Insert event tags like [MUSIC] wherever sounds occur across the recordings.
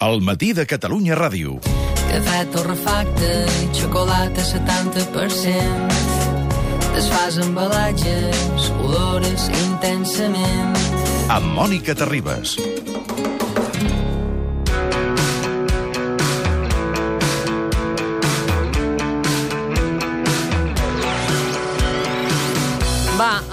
El matí de Catalunya Ràdio. Cafè torrefacte i xocolata 70%. Desfàs embalatges, olores intensament. Amb Mònica Terribas.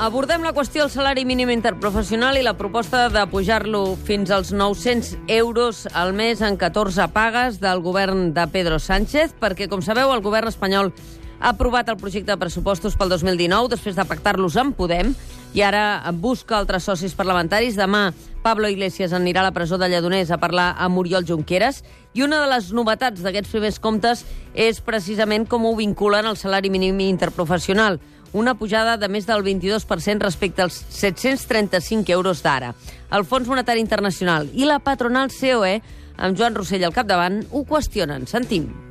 Abordem la qüestió del salari mínim interprofessional i la proposta de pujar-lo fins als 900 euros al mes en 14 pagues del govern de Pedro Sánchez, perquè, com sabeu, el govern espanyol ha aprovat el projecte de pressupostos pel 2019 després de pactar-los amb Podem i ara busca altres socis parlamentaris. Demà Pablo Iglesias anirà a la presó de Lledoners a parlar amb Oriol Junqueras i una de les novetats d'aquests primers comptes és precisament com ho vinculen al salari mínim interprofessional una pujada de més del 22% respecte als 735 euros d'ara. El Fons Monetari Internacional i la patronal COE amb Joan Rossell al capdavant, ho qüestionen.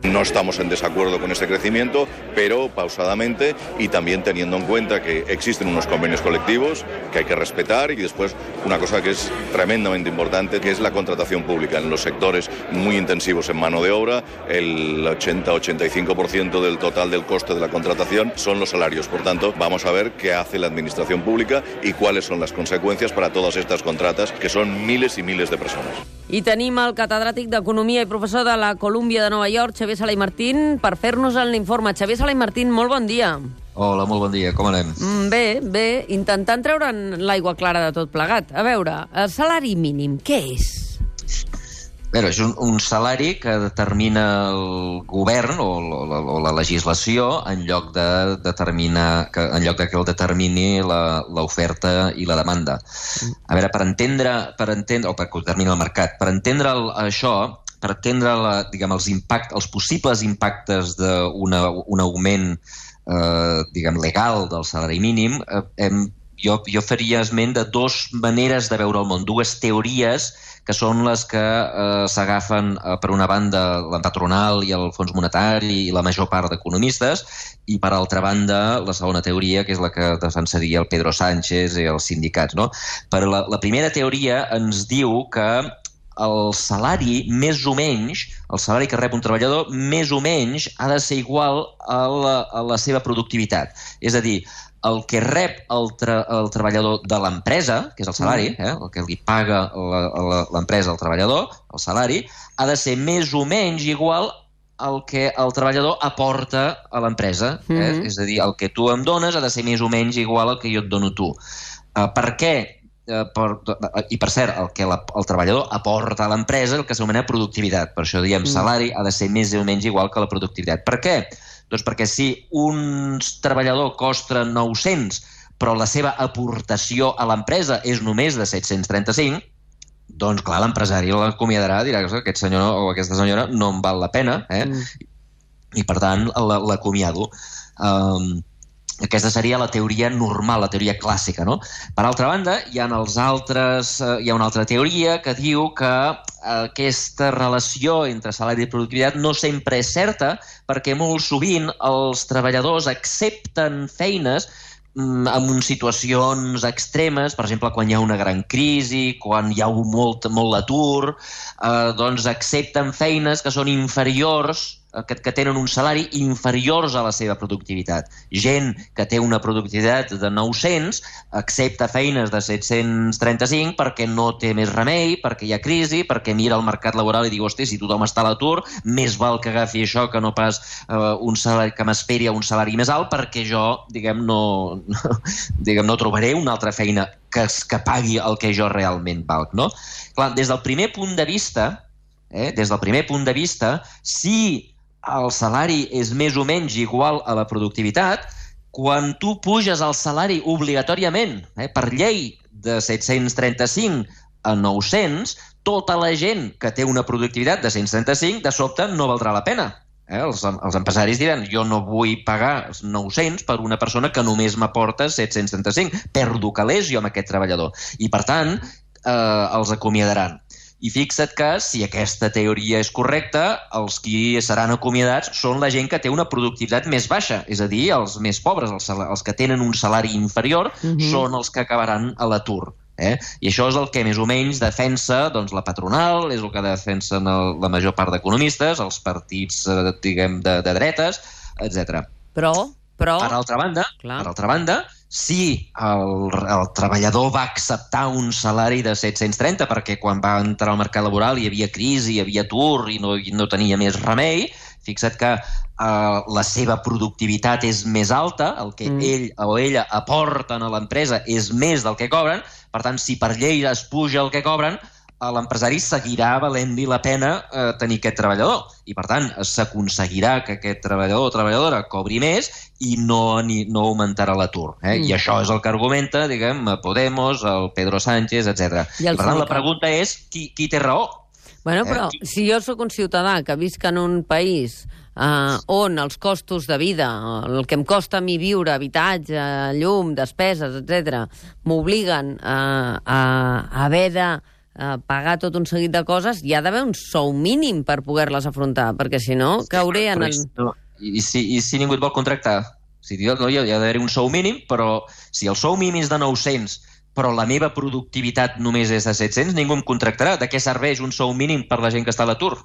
No estamos en desacuerdo con este crecimiento, pero pausadamente y también teniendo en cuenta que existen unos convenios colectivos que hay que respetar y después una cosa que es tremendamente importante, que es la contratación pública. En los sectores muy intensivos en mano de obra, el 80-85% del total del coste de la contratación son los salarios. Por tanto, vamos a ver qué hace la administración pública y cuáles son las consecuencias para todas estas contratas, que son miles y miles de personas. I tenim el catedràtic d'Economia i professor de la Colúmbia de Nova York, Xavier Sala i Martín, per fer-nos l'informe. Xavier Sala i Martín, molt bon dia. Hola, molt bon dia. Com anem? Mm, Bé, bé, intentant treure'n l'aigua clara de tot plegat. A veure, el salari mínim, què és? Bé, és un, un salari que determina el govern o, o, o la legislació en lloc de determinar que, en lloc de que el determini l'oferta i la demanda. A veure, per entendre, per entendre o per que determini el mercat, per entendre el, això, per entendre la, diguem, els, impact, els possibles impactes d'un un augment eh, diguem, legal del salari mínim, eh, hem, jo, jo faria esment de dues maneres de veure el món, dues teories que són les que eh, s'agafen, eh, per una banda, la patronal i el Fons Monetari i la major part d'economistes, i per altra banda, la segona teoria, que és la que defensaria el Pedro Sánchez i els sindicats. No? Per la, la primera teoria ens diu que el salari, més o menys, el salari que rep un treballador, més o menys ha de ser igual a la, a la seva productivitat. És a dir, el que rep el, tra el treballador de l'empresa, que és el salari, eh, el que li paga l'empresa al treballador, el salari, ha de ser més o menys igual al que el treballador aporta a l'empresa. Eh? Mm -hmm. És a dir, el que tu em dones ha de ser més o menys igual al que jo et dono tu. Uh, per què? Uh, per, I, per cert, el que la, el treballador aporta a l'empresa, el que s'anomena productivitat. Per això diem mm. salari ha de ser més o menys igual que la productivitat. Per què? Doncs perquè si un treballador costa 900 però la seva aportació a l'empresa és només de 735, doncs clar, l'empresari l'acomiadarà, dirà que aquest senyor o aquesta senyora no em val la pena, eh? Mm. I per tant l'acomiado. Um, aquesta seria la teoria normal, la teoria clàssica, no? Per altra banda, hi ha, els altres, uh, hi ha una altra teoria que diu que aquesta relació entre salari i productivitat no sempre és certa perquè molt sovint els treballadors accepten feines mm, en situacions extremes, per exemple, quan hi ha una gran crisi, quan hi ha molt, molt atur, eh, doncs accepten feines que són inferiors que, que tenen un salari inferiors a la seva productivitat. Gent que té una productivitat de 900 accepta feines de 735 perquè no té més remei, perquè hi ha crisi, perquè mira el mercat laboral i diu, hosti, si tothom està a l'atur, més val que agafi això que no pas uh, un salari que m'esperi a un salari més alt perquè jo, diguem, no, no, [LAUGHS] diguem, no trobaré una altra feina que, que pagui el que jo realment valc, no? Clar, des del primer punt de vista, eh, des del primer punt de vista, si el salari és més o menys igual a la productivitat, quan tu puges el salari obligatòriament, eh, per llei, de 735 a 900, tota la gent que té una productivitat de 135, de sobte no valdrà la pena. Eh? Els, els empresaris diran, jo no vull pagar 900 per una persona que només m'aporta 735. Perdo calés jo amb aquest treballador. I, per tant, eh, els acomiadaran. I fixa't que, si aquesta teoria és correcta, els qui seran acomiadats són la gent que té una productivitat més baixa, és a dir, els més pobres, els, els que tenen un salari inferior, uh -huh. són els que acabaran a l'atur. Eh? I això és el que més o menys defensa doncs, la patronal, és el que defensen el, la major part d'economistes, els partits eh, diguem, de, de dretes, etc. Però, però... Per altra banda, Clar. per altra banda, si el, el treballador va acceptar un salari de 730 perquè quan va entrar al mercat laboral hi havia crisi, hi havia atur i no, i no tenia més remei, fixa't que uh, la seva productivitat és més alta, el que Mm. ell o ella aporten a l'empresa és més del que cobren, per tant, si per llei es puja el que cobren, l'empresari seguirà valent-li la pena eh, tenir aquest treballador. I, per tant, s'aconseguirà que aquest treballador o treballadora cobri més i no, ni, no augmentarà l'atur. Eh? Mm. I això és el que argumenta, diguem, Podemos, el Pedro Sánchez, etc. I per tant, la pregunta és qui, qui té raó? Bueno, Eh, però qui- si jo sóc un ciutadà que visc en un país eh, on els costos de vida, el que em costa a mi viure, habitatge, llum, despeses, etc, m'obliguen a, a, a haver de eh, pagar tot un seguit de coses, hi ha d'haver un sou mínim per poder-les afrontar, perquè si no cauré en el... no, i, si, I si ningú et vol contractar? Si no, hi ha d'haver un sou mínim, però si el sou mínim és de 900, però la meva productivitat només és de 700, ningú em contractarà. De què serveix un sou mínim per la gent que està a l'atur?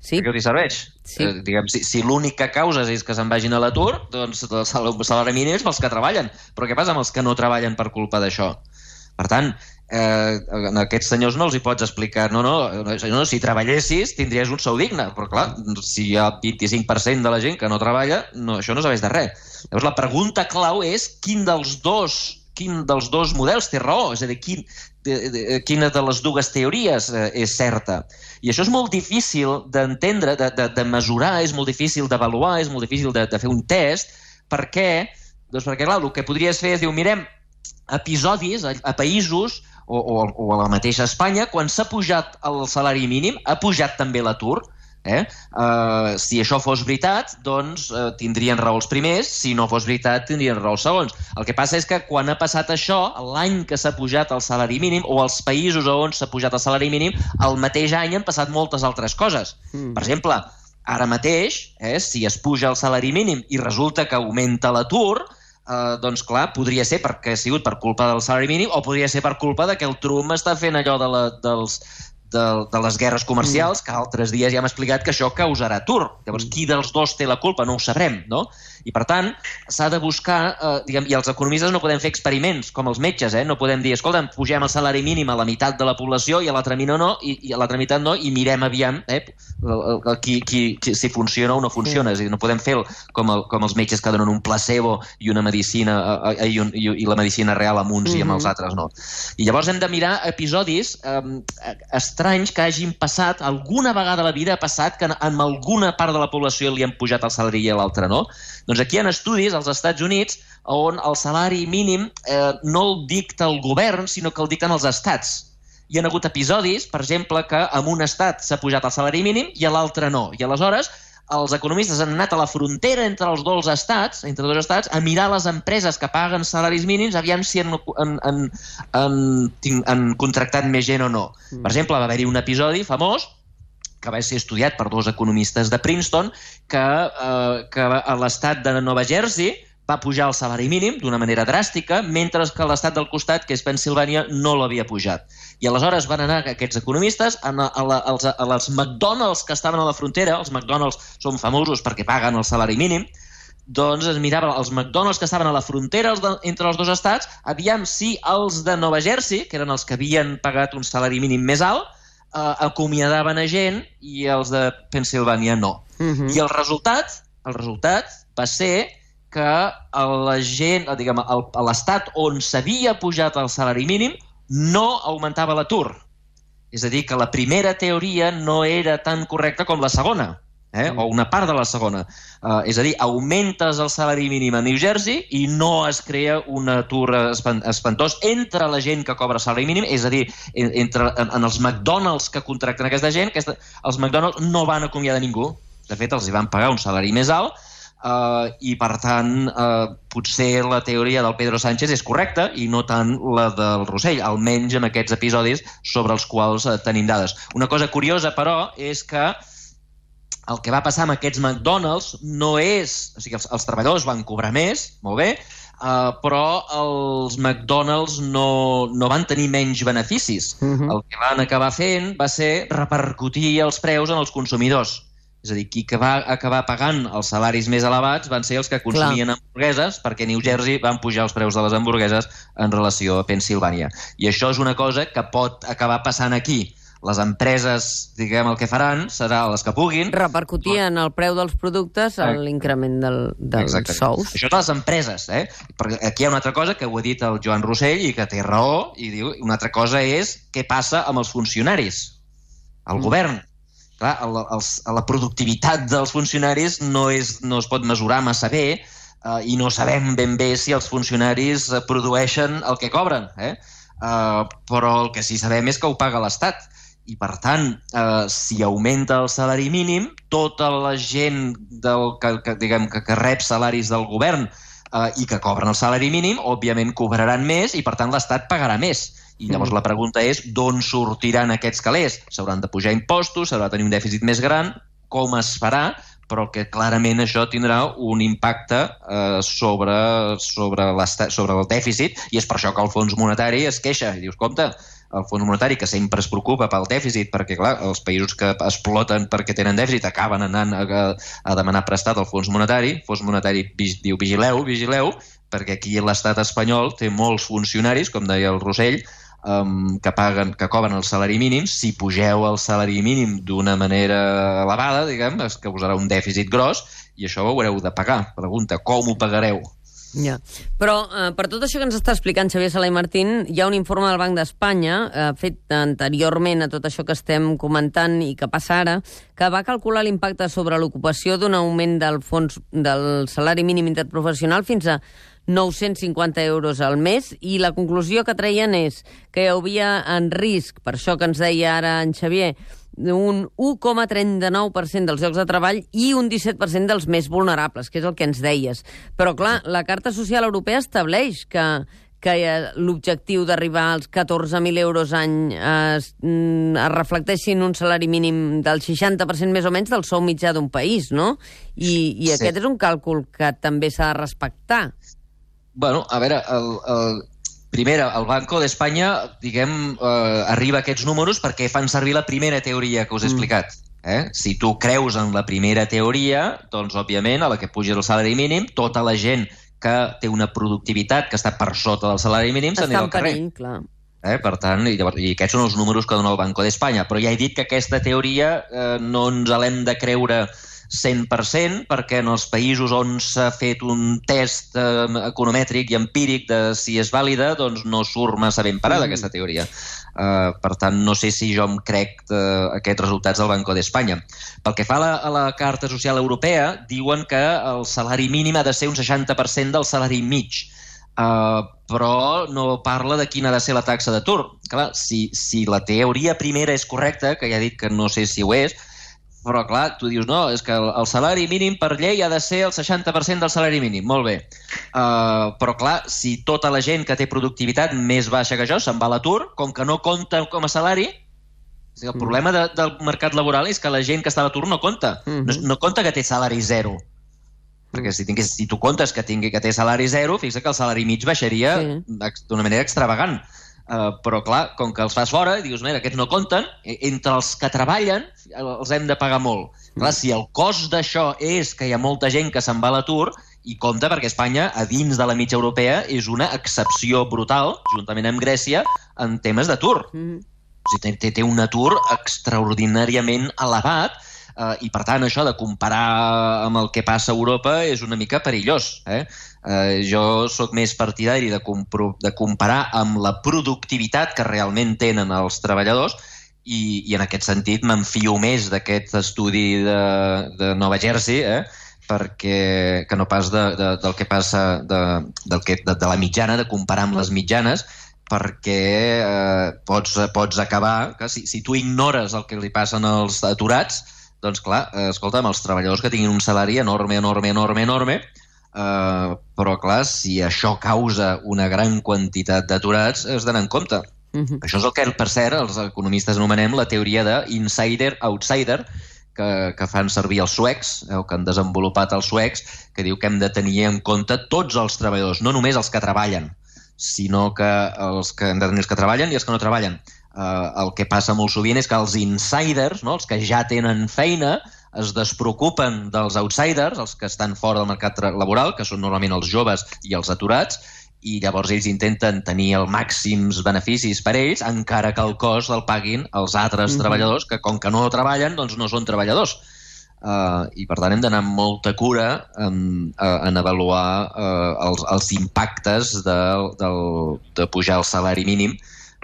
Sí, De què hi serveix? Sí. Eh, diguem, si, si l'únic que causes és que se'n vagin a l'atur, doncs el salari mínim és pels que treballen. Però què passa amb els que no treballen per culpa d'això? Per tant, eh, a aquests senyors no els hi pots explicar no, no, no, si treballessis tindries un sou digne, però clar, si hi ha 25% de la gent que no treballa, no, això no serveix de res. Llavors la pregunta clau és quin dels dos quin dels dos models té raó, és a dir, quin, de, de, quina de les dues teories eh, és certa. I això és molt difícil d'entendre, de, de, de mesurar, és molt difícil d'avaluar, és molt difícil de, de fer un test, perquè, doncs perquè clar, el que podries fer és dir, mirem episodis a, a països o, o, o a la mateixa Espanya, quan s'ha pujat el salari mínim, ha pujat també l'atur, Eh? Uh, si això fos veritat, doncs uh, tindrien raó els primers, si no fos veritat, tindrien raó els segons. El que passa és que quan ha passat això, l'any que s'ha pujat el salari mínim, o els països on s'ha pujat el salari mínim, el mateix any han passat moltes altres coses. Mm. Per exemple, ara mateix, eh, si es puja el salari mínim i resulta que augmenta l'atur, eh, doncs clar, podria ser perquè ha sigut per culpa del salari mínim o podria ser per culpa de que el Trump està fent allò de, la, dels, de, de les guerres comercials, que altres dies ja hem explicat que això causarà atur. Llavors, qui dels dos té la culpa? No ho sabrem, no? I, per tant, s'ha de buscar, eh, diguem, i els economistes no podem fer experiments, com els metges, eh? No podem dir, escolta, pugem el salari mínim a la meitat de la població i a l'altra no, no, i, i a l'altra meitat no, i mirem aviam eh, el, el, el, qui, qui, qui, si funciona o no funciona. Sí. És a dir, no podem fer el, com, el, com els metges que donen un placebo i una medicina eh, eh, i, un, i, i la medicina real amb uns mm -hmm. i amb els altres no. I llavors hem de mirar episodis eh, estranys que hagin passat, alguna vegada a la vida ha passat que en, alguna part de la població li han pujat el salari i a l'altra no. Doncs aquí hi ha estudis als Estats Units on el salari mínim eh, no el dicta el govern, sinó que el dicten els estats. Hi ha hagut episodis, per exemple, que en un estat s'ha pujat el salari mínim i a l'altre no. I aleshores els economistes han anat a la frontera entre els dos estats, entre dos estats, a mirar les empreses que paguen salaris mínims, aviam si han, han, han, han, han, han contractat més gent o no. Mm. Per exemple, va haver-hi un episodi famós que va ser estudiat per dos economistes de Princeton, que, eh, que a l'estat de Nova Jersey va pujar el salari mínim d'una manera dràstica, mentre que l'estat del costat, que és Pensilvània, no l'havia pujat. I aleshores van anar aquests economistes a, a, la, als, a les McDonald's que estaven a la frontera, els McDonald's són famosos perquè paguen el salari mínim, doncs es mirava els McDonald's que estaven a la frontera els de, entre els dos estats, aviam si els de Nova Jersey, que eren els que havien pagat un salari mínim més alt, eh, acomiadaven a gent i els de Pensilvània no. Mm -hmm. I el resultat, el resultat va ser que la gent, diguem, el, a l'estat on s'havia pujat el salari mínim no augmentava l'atur. És a dir, que la primera teoria no era tan correcta com la segona, eh? o una part de la segona. Uh, és a dir, augmentes el salari mínim a New Jersey i no es crea un atur espantós entre la gent que cobra salari mínim, és a dir, entre, en, en els McDonald's que contracten aquesta gent, aquesta, els McDonald's no van acomiadar ningú. De fet, els hi van pagar un salari més alt Uh, i per tant uh, potser la teoria del Pedro Sánchez és correcta i no tant la del Rossell, almenys en aquests episodis sobre els quals uh, tenim dades. Una cosa curiosa, però, és que el que va passar amb aquests McDonald's no és... O sigui, els, els treballadors van cobrar més, molt bé, Uh, però els McDonald's no, no van tenir menys beneficis. Uh -huh. El que van acabar fent va ser repercutir els preus en els consumidors. És a dir, qui que va acabar pagant els salaris més elevats van ser els que consumien Clar. hamburgueses, perquè New Jersey van pujar els preus de les hamburgueses en relació a Pensilvània. I això és una cosa que pot acabar passant aquí les empreses, diguem, el que faran serà les que puguin... Repercutir en el preu dels productes a l'increment del, dels Exacte. sous. Això de les empreses, eh? Perquè aquí hi ha una altra cosa que ho ha dit el Joan Rossell i que té raó, i diu una altra cosa és què passa amb els funcionaris, el mm. govern. Clar, el, els, la productivitat dels funcionaris no, és, no es pot mesurar massa bé eh, i no sabem ben bé si els funcionaris produeixen el que cobren, eh? Uh, però el que sí sabem és que ho paga l'Estat i per tant, eh, si augmenta el salari mínim, tota la gent del, que, que, diguem, que, que rep salaris del govern eh, i que cobren el salari mínim, òbviament cobraran més i per tant l'Estat pagarà més. I llavors la pregunta és d'on sortiran aquests calés? S'hauran de pujar impostos, s'haurà de tenir un dèficit més gran, com es farà? però que clarament això tindrà un impacte eh, sobre, sobre, sobre el dèficit i és per això que el Fons Monetari es queixa i dius, compte, el Fons Monetari, que sempre es preocupa pel dèficit, perquè, clar, els països que exploten perquè tenen dèficit acaben anant a, a demanar prestat al Fons Monetari. El Fons Monetari diu, vigileu, vigileu, perquè aquí l'estat espanyol té molts funcionaris, com deia el Rossell, um, que, paguen, que cobren el salari mínim. Si pugeu el salari mínim d'una manera elevada, diguem, es causarà un dèficit gros i això ho haureu de pagar. Pregunta, com ho pagareu? Ja. Però eh, per tot això que ens està explicant Xavier Sala i Martín, hi ha un informe del Banc d'Espanya, eh, fet anteriorment a tot això que estem comentant i que passa ara, que va calcular l'impacte sobre l'ocupació d'un augment del fons del salari mínim interprofessional fins a 950 euros al mes i la conclusió que treien és que hi havia en risc, per això que ens deia ara en Xavier, un 1,39% dels llocs de treball i un 17% dels més vulnerables, que és el que ens deies. Però, clar, la Carta Social Europea estableix que, que l'objectiu d'arribar als 14.000 euros any es, mm, es reflecteixi en un salari mínim del 60% més o menys del sou mitjà d'un país, no? I, i sí. aquest és un càlcul que també s'ha de respectar. Bueno, a veure, el, el, Primera, el Banco d'Espanya, diguem, eh, arriba a aquests números perquè fan servir la primera teoria que us he mm. explicat. Eh? Si tu creus en la primera teoria, doncs, òbviament, a la que puges el salari mínim, tota la gent que té una productivitat que està per sota del salari mínim s'anirà al carrer. Perill, clar. Eh? Per tant, i, llavors, i aquests són els números que dona el Banco d'Espanya. Però ja he dit que aquesta teoria eh, no ens l'hem de creure 100% perquè en els països on s'ha fet un test eh, economètric i empíric de si és vàlida, doncs no surt massa ben parada mm. aquesta teoria. Uh, per tant, no sé si jo em crec de, aquests resultats del Banco d'Espanya. Pel que fa a la, a la Carta Social Europea, diuen que el salari mínim ha de ser un 60% del salari mig. Uh, però no parla de quina ha de ser la taxa d'atur. Clar, si, si la teoria primera és correcta, que ja he dit que no sé si ho és, però clar, tu dius, no, és que el, el salari mínim per llei ha de ser el 60% del salari mínim. Molt bé. Uh, però clar, si tota la gent que té productivitat més baixa que jo se'n va a l'atur, com que no compta com a salari, o sigui, el mm. problema de, del mercat laboral és que la gent que està a l'atur no compta. Mm -hmm. no, no compta que té salari zero. Perquè si, tingués, si tu comptes que tingui que té salari zero, fixa que el salari mig baixaria sí. d'una manera extravagant. Uh, però clar, com que els fas fora dius, mira, aquests no compten, e, entre els que treballen els hem de pagar molt. Mm. Clar, si el cost d'això és que hi ha molta gent que se'n va a l'atur, i compta perquè Espanya, a dins de la mitja europea, és una excepció brutal, juntament amb Grècia, en temes d'atur. Mm. O sigui, té, té un atur extraordinàriament elevat, eh, i per tant això de comparar amb el que passa a Europa és una mica perillós. Eh? Eh, jo sóc més partidari de, de comparar amb la productivitat que realment tenen els treballadors i, i en aquest sentit m'enfio més d'aquest estudi de, de Nova Jersey, eh? perquè que no pas de, de, del que passa de, del que, de, de la mitjana, de comparar amb les mitjanes, perquè eh, pots, pots acabar... Que si, si tu ignores el que li passen als aturats, doncs clar, eh, escolta'm, els treballadors que tinguin un salari enorme, enorme, enorme, enorme, eh, però clar, si això causa una gran quantitat d'aturats, es d'anar en compte. Uh mhm. -huh. Això és el que, per cert, els economistes anomenem la teoria de insider-outsider, que, que fan servir els suecs, eh, o que han desenvolupat els suecs, que diu que hem de tenir en compte tots els treballadors, no només els que treballen, sinó que els que hem de tenir els que treballen i els que no treballen. Eh, el que passa molt sovint és que els insiders, no, els que ja tenen feina, es despreocupen dels outsiders, els que estan fora del mercat laboral, que són normalment els joves i els aturats, i llavors ells intenten tenir el màxims beneficis per ells, encara que el cost el paguin els altres mm -hmm. treballadors, que com que no treballen, doncs no són treballadors. Uh, I per tant hem d'anar amb molta cura en, uh, en avaluar uh, els, els impactes de, del, de pujar el salari mínim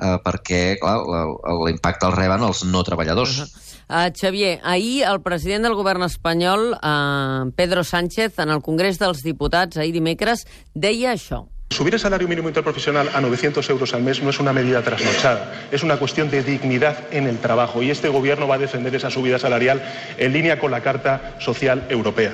uh, perquè l'impacte el reben els no treballadors. Uh -huh. Uh, Xavier, ahir el president del govern espanyol, uh, Pedro Sánchez, en el Congrés dels Diputats, ahir dimecres, deia això. Subir el salario mínimo interprofesional a 900 euros al mes no es una medida trasnochada, es una cuestión de dignidad en el trabajo y este gobierno va a defender esa subida salarial en línea con la Carta Social Europea.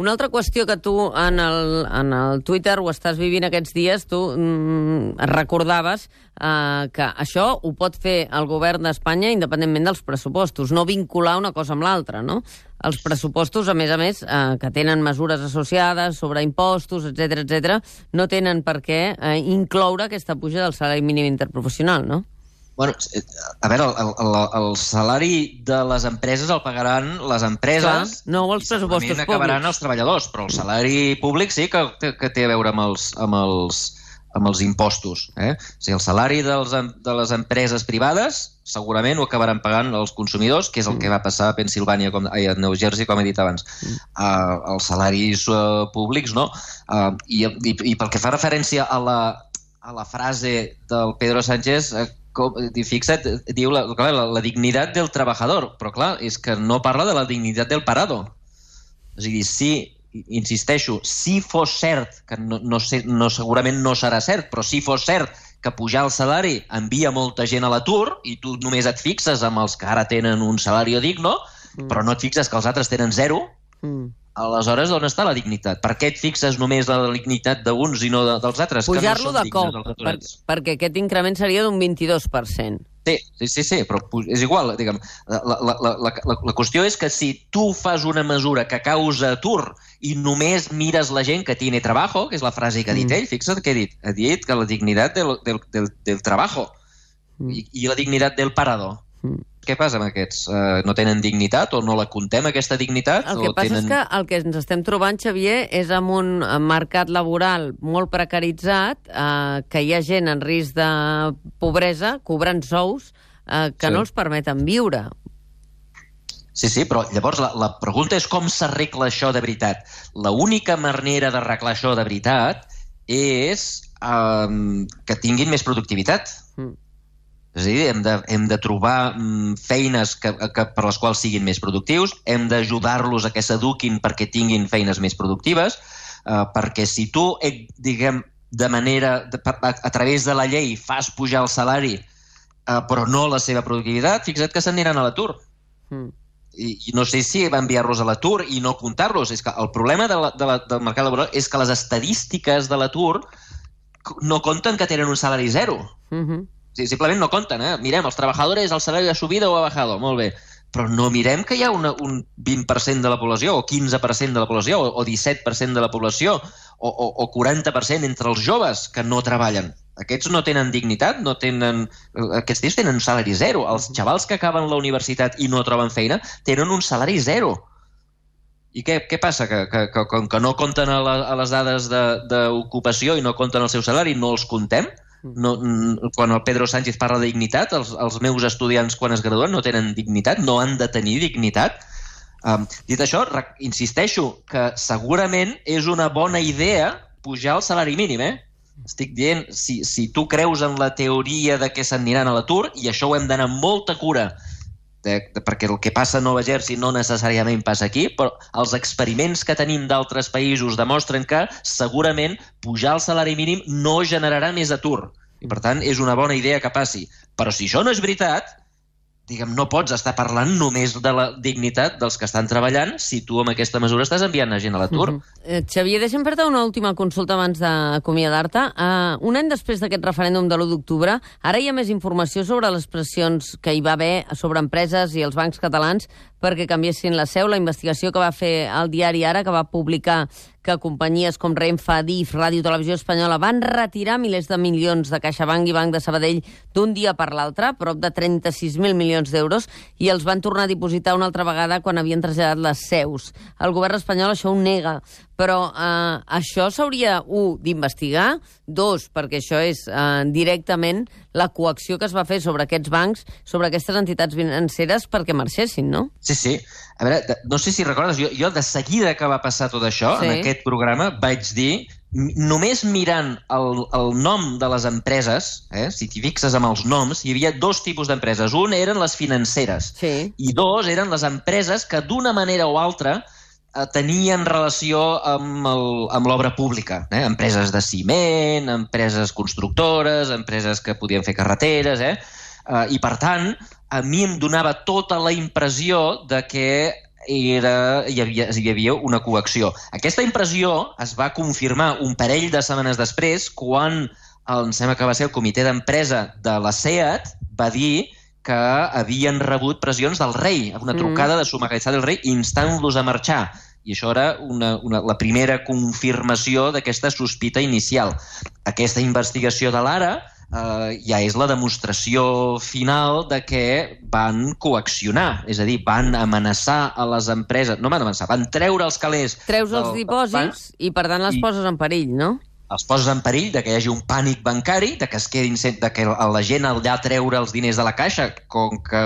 Una altra qüestió que tu en el, en el Twitter ho estàs vivint aquests dies, tu mm, recordaves eh, que això ho pot fer el govern d'Espanya independentment dels pressupostos, no vincular una cosa amb l'altra, no? Els pressupostos, a més a més, eh, que tenen mesures associades sobre impostos, etc etc, no tenen per què eh, incloure aquesta puja del salari mínim interprofessional, no? Bueno, eh, a veure, el, el, el salari de les empreses el pagaran les empreses Clar, no els pressupostos públics. acabaran els treballadors, però el salari públic sí que, que té a veure amb els, amb els, amb els impostos. Eh? O sigui, el salari dels, de les empreses privades segurament ho acabaran pagant els consumidors, que és el que va passar a Pensilvània, com, ai, a New Jersey, com he dit abans. Uh, els salaris uh, públics, no. Uh, i, i, I pel que fa referència a la, a la frase del Pedro Sánchez, uh, com, fixa't, diu la, clar, la, la dignitat del treballador, però clar, és que no parla de la dignitat del parado. És a dir, si, insisteixo, si fos cert, que no, no, sé, no, segurament no serà cert, però si fos cert que pujar el salari envia molta gent a l'atur i tu només et fixes amb els que ara tenen un salari digno, mm. però no et fixes que els altres tenen zero, mm aleshores on està la dignitat? Per què et fixes només la dignitat d'uns i no de, dels altres? Pujar-lo no de cop, per, perquè aquest increment seria d'un 22%. Sí, sí, sí, sí, però és igual, diguem, la, la, la, la, la qüestió és que si tu fas una mesura que causa atur i només mires la gent que tiene trabajo, que és la frase que ha dit mm. ell, fixa't què ha dit, ha dit que la dignitat del, del, del, del trabajo mm. i, i la dignitat del parador. Mm què passa amb aquests? Uh, no tenen dignitat o no la contem, aquesta dignitat? El que o passa tenen... és que el que ens estem trobant, Xavier, és amb un mercat laboral molt precaritzat, uh, que hi ha gent en risc de pobresa, cobrant sous, uh, que sí. no els permeten viure. Sí, sí, però llavors la, la pregunta és com s'arregla això de veritat. La única manera d'arreglar això de veritat és um, que tinguin més productivitat. Mm és a dir, hem de, hem de trobar mm, feines que, que, per les quals siguin més productius, hem d'ajudar-los a que s'eduquin perquè tinguin feines més productives, eh, perquè si tu, eh, diguem, de manera, de, a, a través de la llei fas pujar el salari eh, però no la seva productivitat, fixa't que s'aniran a l'atur. Mm. I, I no sé si va enviar-los a l'atur i no comptar-los. És que el problema de la, de la, del mercat laboral és que les estadístiques de l'atur no compten que tenen un salari zero. Mm -hmm Sí, simplement no compten, eh? Mirem, els treballadors, el salari ha subido o ha bajado, molt bé. Però no mirem que hi ha una, un 20% de la població, o 15% de la població, o, o 17% de la població, o, o, o 40% entre els joves que no treballen. Aquests no tenen dignitat, no tenen... Aquests tios tenen un salari zero. Els xavals que acaben la universitat i no troben feina tenen un salari zero. I què, què passa? Que, que, que com que no compten a, la, a les dades d'ocupació i no compten el seu salari, no els contem? No, quan el Pedro Sánchez parla de dignitat, els, els meus estudiants quan es graduen no tenen dignitat, no han de tenir dignitat. Um, dit això, insisteixo que segurament és una bona idea pujar el salari mínim, eh? Estic dient, si, si tu creus en la teoria de que s'aniran a l'atur, i això ho hem d'anar amb molta cura, de, de, perquè el que passa a Nova Jersey no necessàriament passa aquí, però els experiments que tenim d'altres països demostren que segurament pujar el salari mínim no generarà més atur. I, per tant, és una bona idea que passi. Però si això no és veritat, diguem, no pots estar parlant només de la dignitat dels que estan treballant si tu amb aquesta mesura estàs enviant a gent a l'atur. Mm -hmm. Xavier, deixa'm fer-te una última consulta abans d'acomiadar-te. Uh, un any després d'aquest referèndum de l'1 d'octubre, ara hi ha més informació sobre les pressions que hi va haver sobre empreses i els bancs catalans perquè canviessin la seu. La investigació que va fer el diari Ara, que va publicar que companyies com Renfe, Adif, Ràdio Televisió Espanyola van retirar milers de milions de CaixaBank i Banc de Sabadell d'un dia per l'altre, prop de 36.000 milions d'euros, i els van tornar a dipositar una altra vegada quan havien traslladat les seus. El govern espanyol això ho nega, però eh, això s'hauria, un, d'investigar, dos, perquè això és eh, directament la coacció que es va fer sobre aquests bancs, sobre aquestes entitats financeres perquè marxessin, no? Sí, sí. A veure, no sé si recordes, jo, jo de seguida que va passar tot això, Sí. en aquest programa, vaig dir, només mirant el, el nom de les empreses, eh, si t'hi fixes amb els noms, hi havia dos tipus d'empreses. Un eren les financeres Sí. i dos eren les empreses que d'una manera o altra eh, tenien relació amb l'obra pública. Eh? Empreses de ciment, empreses constructores, empreses que podien fer carreteres... Eh? Eh, I, per tant, a mi em donava tota la impressió de que era, hi, havia, hi havia una coacció. Aquesta impressió es va confirmar un parell de setmanes després quan el, em sembla que va ser el comitè d'empresa de la SEAT va dir que havien rebut pressions del rei, una Mm. trucada de Su del Rei instant-los a marxar. I això era una, una, la primera confirmació d'aquesta sospita inicial. Aquesta investigació de l'Ara eh, ja és la demostració final de que van coaccionar, és a dir, van amenaçar a les empreses, no van amenaçar, van treure els calés... Treus els dipòsits banc, i, per tant, les I- poses en perill, no? Els poses en perill de que hi hagi un pànic bancari, de que es quedin de que la gent allà treure els diners de la caixa, com que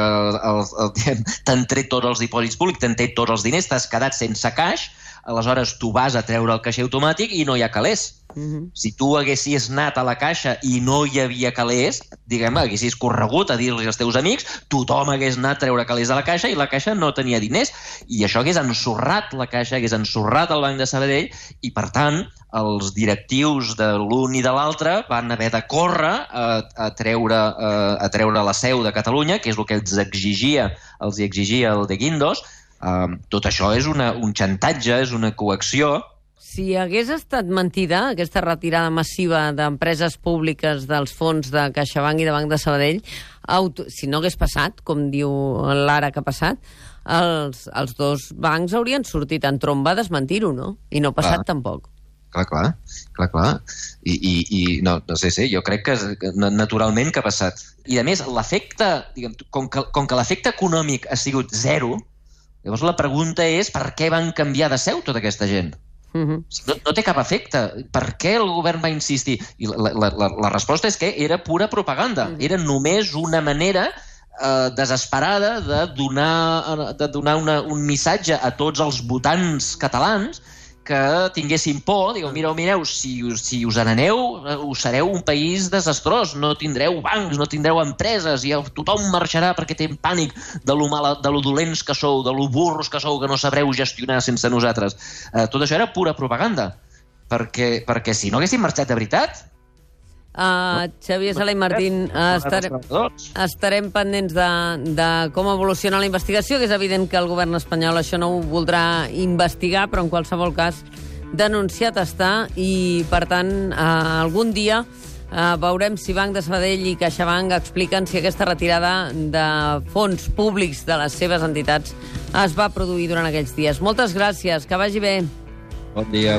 t'han tret tots els dipòsits públics, t'han tret tots els diners, t'has quedat sense caix, aleshores tu vas a treure el caixer automàtic i no hi ha calés. Uh -huh. Si tu haguessis anat a la caixa i no hi havia calés, diguem, haguessis corregut a dir-li als teus amics, tothom hagués anat a treure calés de la caixa i la caixa no tenia diners. I això hagués ensorrat la caixa, hagués ensorrat el Banc de Sabadell i, per tant, els directius de l'un i de l'altre van haver de córrer a, a, treure, a, a treure la seu de Catalunya, que és el que els exigia, els exigia el de Guindos. Um, tot això és una, un xantatge, és una coacció, Si hagués estat mentida aquesta retirada massiva d'empreses públiques dels fons de CaixaBank i de Banc de Sabadell, auto... si no hagués passat, com diu l'ara que ha passat, els, els dos bancs haurien sortit en tromba a desmentir-ho, no? I no ha passat Clar. tampoc. Clar, clar, clar, clar. I, i, i no, no sé, sí, jo crec que, que na- naturalment que ha passat. I, a més, l'efecte, diguem, com que, com que l'efecte econòmic ha sigut zero, llavors la pregunta és per què van canviar de seu tota aquesta gent? Uh -huh. No, no té cap efecte. Per què el govern va insistir? I la, la, la, la resposta és que era pura propaganda. Era només una manera eh, desesperada de donar, de donar una, un missatge a tots els votants catalans que tinguessin por, digueu, mireu, mireu, si, us- si us n'aneu, eh, us sereu un país desastrós, no tindreu bancs, no tindreu empreses, i tothom marxarà perquè té pànic de lo, mala, de lo dolents que sou, de lo burros que sou, que no sabreu gestionar sense nosaltres. Eh, tot això era pura propaganda, perquè, perquè si no haguessin marxat de veritat... Uh, Xavier Sala i Martín, uh, estarem, treballadors. estarem pendents de, de com evoluciona la investigació, que és evident que el govern espanyol això no ho voldrà investigar, però en qualsevol cas denunciat està i, per tant, eh, algun dia eh, veurem si Banc de Sabadell i CaixaBank expliquen si aquesta retirada de fons públics de les seves entitats es va produir durant aquells dies. Moltes gràcies, que vagi bé. Bon dia.